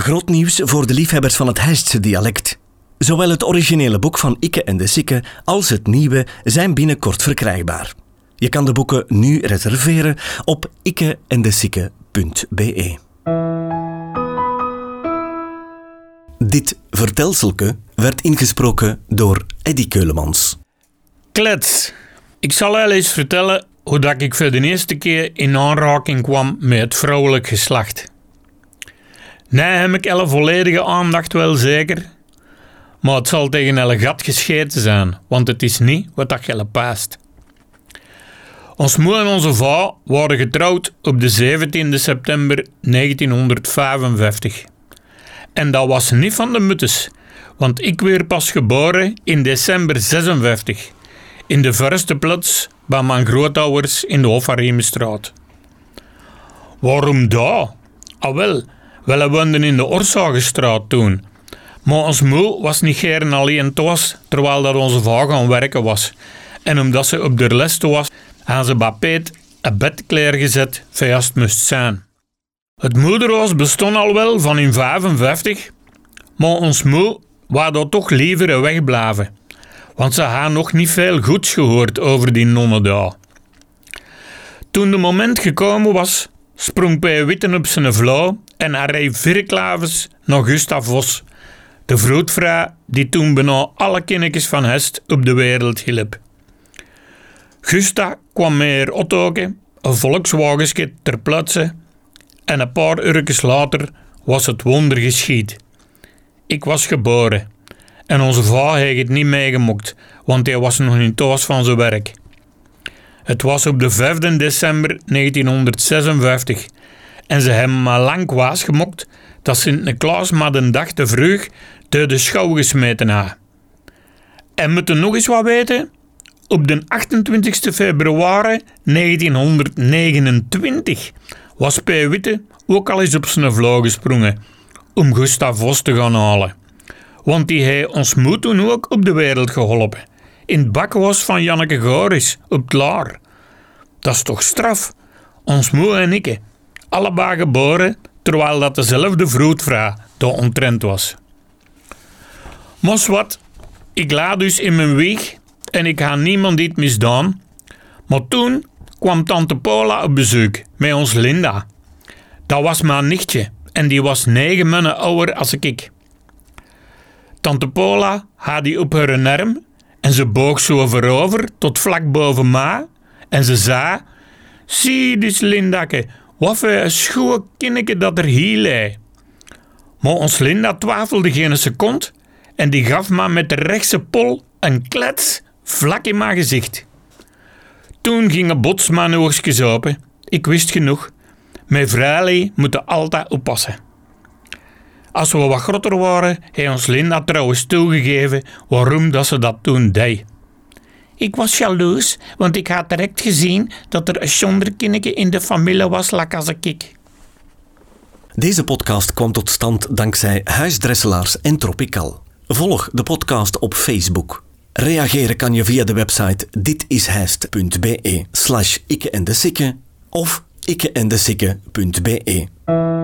Groot nieuws voor de liefhebbers van het Heistse dialect. Zowel het originele boek van Ikke en de Sikke als het nieuwe zijn binnenkort verkrijgbaar. Je kan de boeken nu reserveren op ikkeendesikke.be. Dit vertelselke werd ingesproken door Eddy Keulemans. Klets. Ik zal wel eens vertellen hoe dat ik voor de eerste keer in aanraking kwam met het vrouwelijk geslacht. Nee, heb ik elle volledige aandacht wel zeker. Maar het zal tegen elle gat gescheten zijn, want het is niet wat dat gelle paast. Ons moeder en onze vrouw worden getrouwd op de 17 september 1955. En dat was niet van de muttes, want ik werd pas geboren in december 56, in de verste plaats bij mijn grootouders in de Hoffariemenstraat. Waarom daar? Ah wel, we woonden in de Orsagestraat toen. Maar ons moe was niet geren alleen thuis, terwijl dat onze vrouw gaan werken was. En omdat ze op de les was, hadden ze bij Peet een bed klaargezet, vast moest zijn. Het moederhuis bestond al wel van in 55, maar ons moe wou dat toch liever wegblijven. Want ze had nog niet veel goeds gehoord over die nonnen daar. Toen de moment gekomen was, sprong P. Witten op zijn vlauw en hij reed virklavens naar Gustav Vos, de vroedvrouw die toen bijna alle kindertjes van Hest op de wereld hielp. Gusta kwam meer Ottoke, een Volkswagenskit ter plaatse en een paar uurtjes later was het wonder geschied. Ik was geboren en onze vader heeft het niet meegemokt, want hij was nog niet thuis van zijn werk. Het was op de 5 december 1956 en ze hebben maar lang kwaas gemokt dat Sint-Niklaas maar de dag te vroeg door de schouw gesmeten had. En moeten nog eens wat weten? Op de 28 februari 1929 was P. Witte ook al eens op zijn vlauw gesprongen om Gustav Vos te gaan halen. Want die heeft ons moed toen ook op de wereld geholpen. In het bakwas van Janneke Goris op het Laar. Dat is toch straf? Ons moe en ik, allebei geboren terwijl dat dezelfde vroedvrouw de ontrent was. Mos wat, ik la dus in mijn wieg en ik had niemand iets misdaan. Maar toen kwam tante Paula op bezoek met ons Linda. Dat was mijn nichtje en die was negen maanden ouder als ik. Tante Paula had die op haar arm en ze boog zo voorover tot vlak boven ma en ze zei: Zie dus Lindake, wat voor schoon kinneke dat er hier lei. Maar ons Linda twijfelde geen seconde en die gaf me met de rechtse pol een klets vlak in mijn gezicht. Toen gingen bots mijn open. Ik wist genoeg. Mijn vrouwlie moeten altijd oppassen. Als we wat groter waren, heeft ons Linda trouwens toegegeven waarom dat ze dat toen deed. Ik was jaloers, want ik had direct gezien dat er een zonderkinneke in de familie was, like als ik. Deze podcast kwam tot stand dankzij Huisdresselaars en Tropical. Volg de podcast op Facebook. Reageren kan je via de website ditishijst.be slash ikke en de of ikkeendesikke.be.